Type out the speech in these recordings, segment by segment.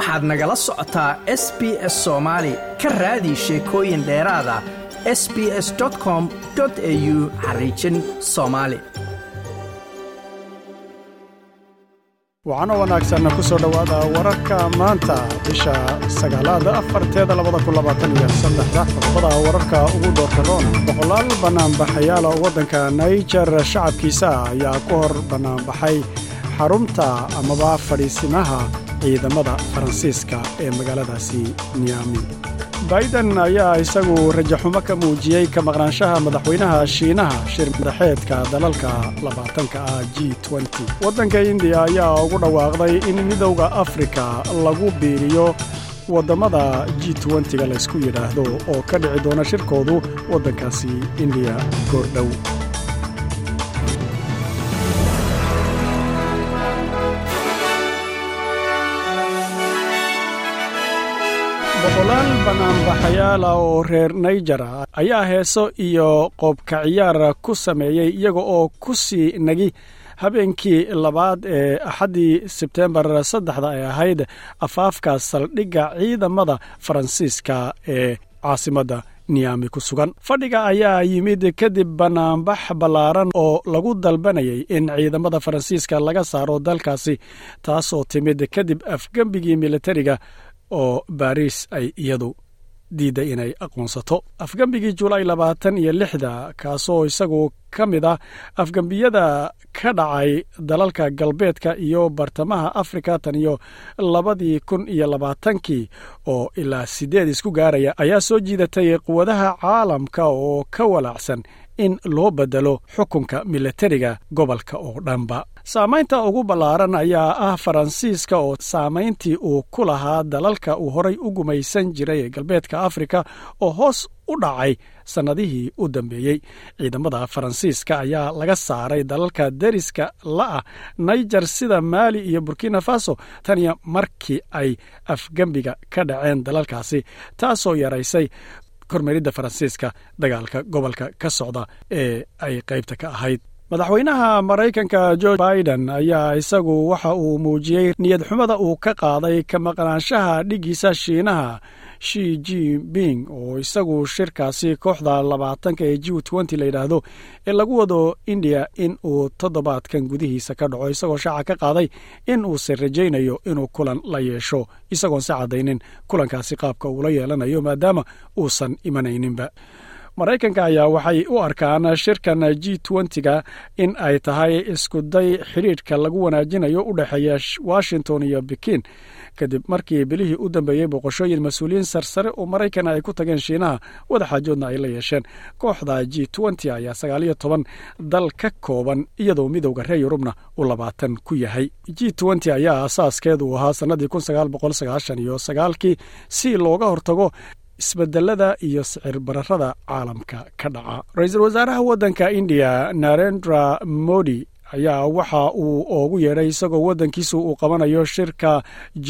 waxaad nagala socotaa s b s soomaali ka raadi sheekooyin dheeraada s b s com au xariijin soomaali waxaana wanaagsanna ku soo dhowaada wararka maanta bisha sagaalaada afarteeda labada kun labaatan iyo saddexda. Qodobada wararka ugu doorka roon boqolaal bannaanbaxayaala waddanka naijer shacabkiisa ayaa ku hor bannaanbaxay xarunta amaba fadhiisimaha ciidamada faransiiska ee magaaladaasi niyami baiden ayaa isagu rajaxumo ka muujiyey ka maqnaanshaha madaxweynaha shiinaha shir madaxeedka dalalka labaatanka ah g waddanka indiya ayaa ugu dhawaaqday in midowda afrika lagu biiriyo waddammada g ga laysku yidhaahdo oo ka dhici doona shirkoodu waddankaasi indiya goordhow boqolaal bannaanbaxayaala oo reer naijer ayaa heeso iyo qoobka ciyaar ku sameeyey iyaga oo ku sii nagi habeenkii labaad ee axaddii sebtembar saddexda ay ahayd afaafka saldhigga ciidamada faransiiska ee caasimadda niyami ku sugan. Fadhiga ayaa yimid kadib bannaanbax ballaaran oo lagu dalbanayay in ciidamada faransiiska laga saaro dalkaasi taasoo timid kadib afgembigii militariga oo baariis ay iyadu diidday inay aqoonsato. Afgembigii julaay labaatan iyo lixda kaasoo isagu ka mid ah afgembiyada ka dhacay dalalka galbeedka iyo bartamaha afrika tan iyo labadii kun iyo labaatankii oo ilaa siddeed isku gaaraya ayaa soo jiidatay quwadaha caalamka oo ka walaacsan in loo bedelo xukunka militariga gobolka oo dhanba saamaynta ugu ballaaran ayaa ah faransiiska oo saamayntii uu ku lahaa dalalka uu horay u gumaysan jiray ee galbeedka afrika oo hoos u dhacay sannadihii u dambeeyey. Ciidamada faransiiska ayaa laga saaray dalalka deriska la'ah naijer sida maali iyo burkina faso taniyo markii ay afgembiga ka dhaceen dalalkaasi taasoo yaraysay kormeeridda faransiiska dagaalka gobolka ka socda ee ay qaybta ka ahayd madaxweynaha maraykanka jo biden ayaa isagu waxa uu muujiyey niyad xumada uu ka qaaday ka maqnaanshaha dhiggiisa shiinaha shi jinping oo isagu shirkaasi kooxda labaatanka ee g la yidhaahdo ee lagu wado indiya in uu toddobaadkan gudihiisa ka dhaco isagoo shaaca ka qaaday in uusan rajaynayo inuu kulan la yeesho isagoon si caddaynin kulankaasi qaabka uula yeelanayo maadaama uusan imanayninba maraykanka ayaa waxay u arkaan shirkan g ga in ay tahay iskuday xidhiidhka lagu wanaajinayo u dhexeeya washington iyo bikin kadib markii bilihii u dambeeyey boqoshooyin mas'uuliyiin sarsare oo maraykan ay ku tageen shiinaha wadaxaajoodna ay la yeesheen. Kooxda g ayaa sagaaliyo toban dal ka kooban iyadoo midowda reer yurubna uu labaatan ku yahay. G ayaa asaaskeedu ahaa sannadii iyo sagaalkii si looga hortago isbedelada iyo sicir bararada caalamka ka dhaca. Ra'iisul wasaaraha waddanka indiya narendra modi ayaa waxa uu oogu yeedhay isagoo waddankiisu uu qabanayo shirka g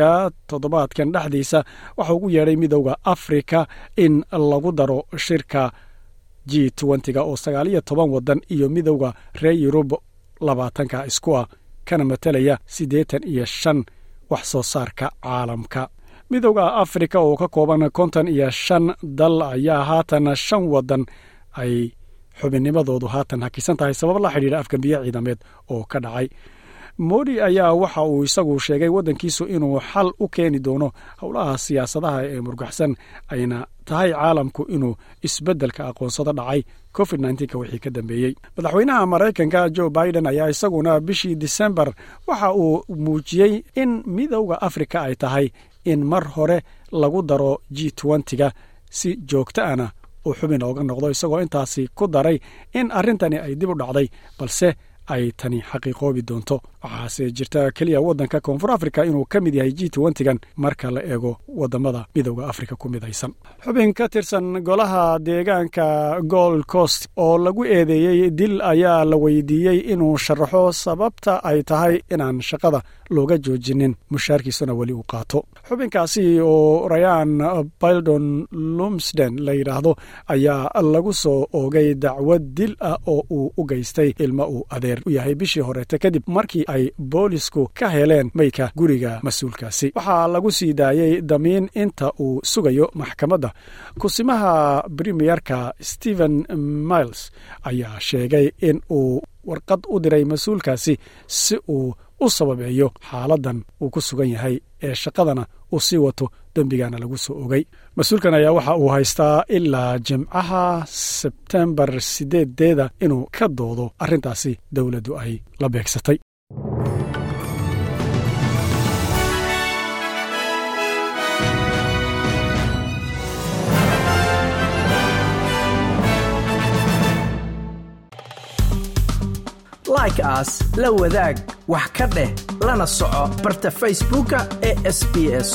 ga toddobaadkan dhexdiisa. Waxa ugu yeedhay midowda afrika in lagu daro shirka g ga oo sagaaliyo toban waddan iyo midowda reer yurub labaatanka isku ah kana matelaya siddeetan iyo shan wax soo saarka caalamka midowda afrika oo ka kooban konton iyo shan dal ayaa haatan shan waddan ay xubinnimadoodu haatan hakisan tahay sabab la xidhiidha afgembiye ciidameed oo ka dhacay. Modi ayaa waxa uu isagu sheegay waddankiisu inuu xal u keeni doono howlaha siyaasadaha ee murgaxsan ayna tahay caalamku inuu isbeddelka aqoonsado dhacay covid wixii ka dambeeyey madaxweynaha maraykanka jo biden ayaa isaguna bishii disembar waxa uu muujiyey in midowda afrika ay tahay in mar hore lagu daro g ga si joogto ana uu xubin ooga noqdo isagoo intaasi ku daray in arrintani ay dib u dhacday balse ay tani xaqiiqoobi doonto. Waxaase jirta keliya waddanka koonfur afrika inuu ka mid yahay g gan marka la eego waddamada midowda afrika ku midaysan xubin ka tirsan golaha deegaanka gold coast oo lagu eedeeyey dil ayaa la weydiiyey inuu sharaxo sababta ay tahay inaan shaqada looga joojinin. Mushaarkiisuna weli uu qaato. Xubinkaasi oo rayan bildon lumsden la yidhaahdo ayaa lagu soo oogay dacwad dil ah oo uu u geystay ilmo uu adeer dheer u yahay bishii horeete kadib markii ay boolisku ka heleen meydka guriga mas'uulkaasi. Waxaa lagu sii daayey damiin inta uu sugayo maxkamadda. Kusimaha premierka stephen miles ayaa sheegay in uu warqad u diray mas'uulkaasi si uu u sababeeyo xaaladan uu ku sugan yahay ee shaqadana uu sii wato dembigana lagu soo ogay. Mas'uulkan ayaa waxa uu haystaa ilaa jimcaha sebtembar sideedeeda inuu ka doodo arrintaasi dowladdu ay la beegsatay. Like aas la wadaag wax ka dheh lana soco barta facebooka ee sb s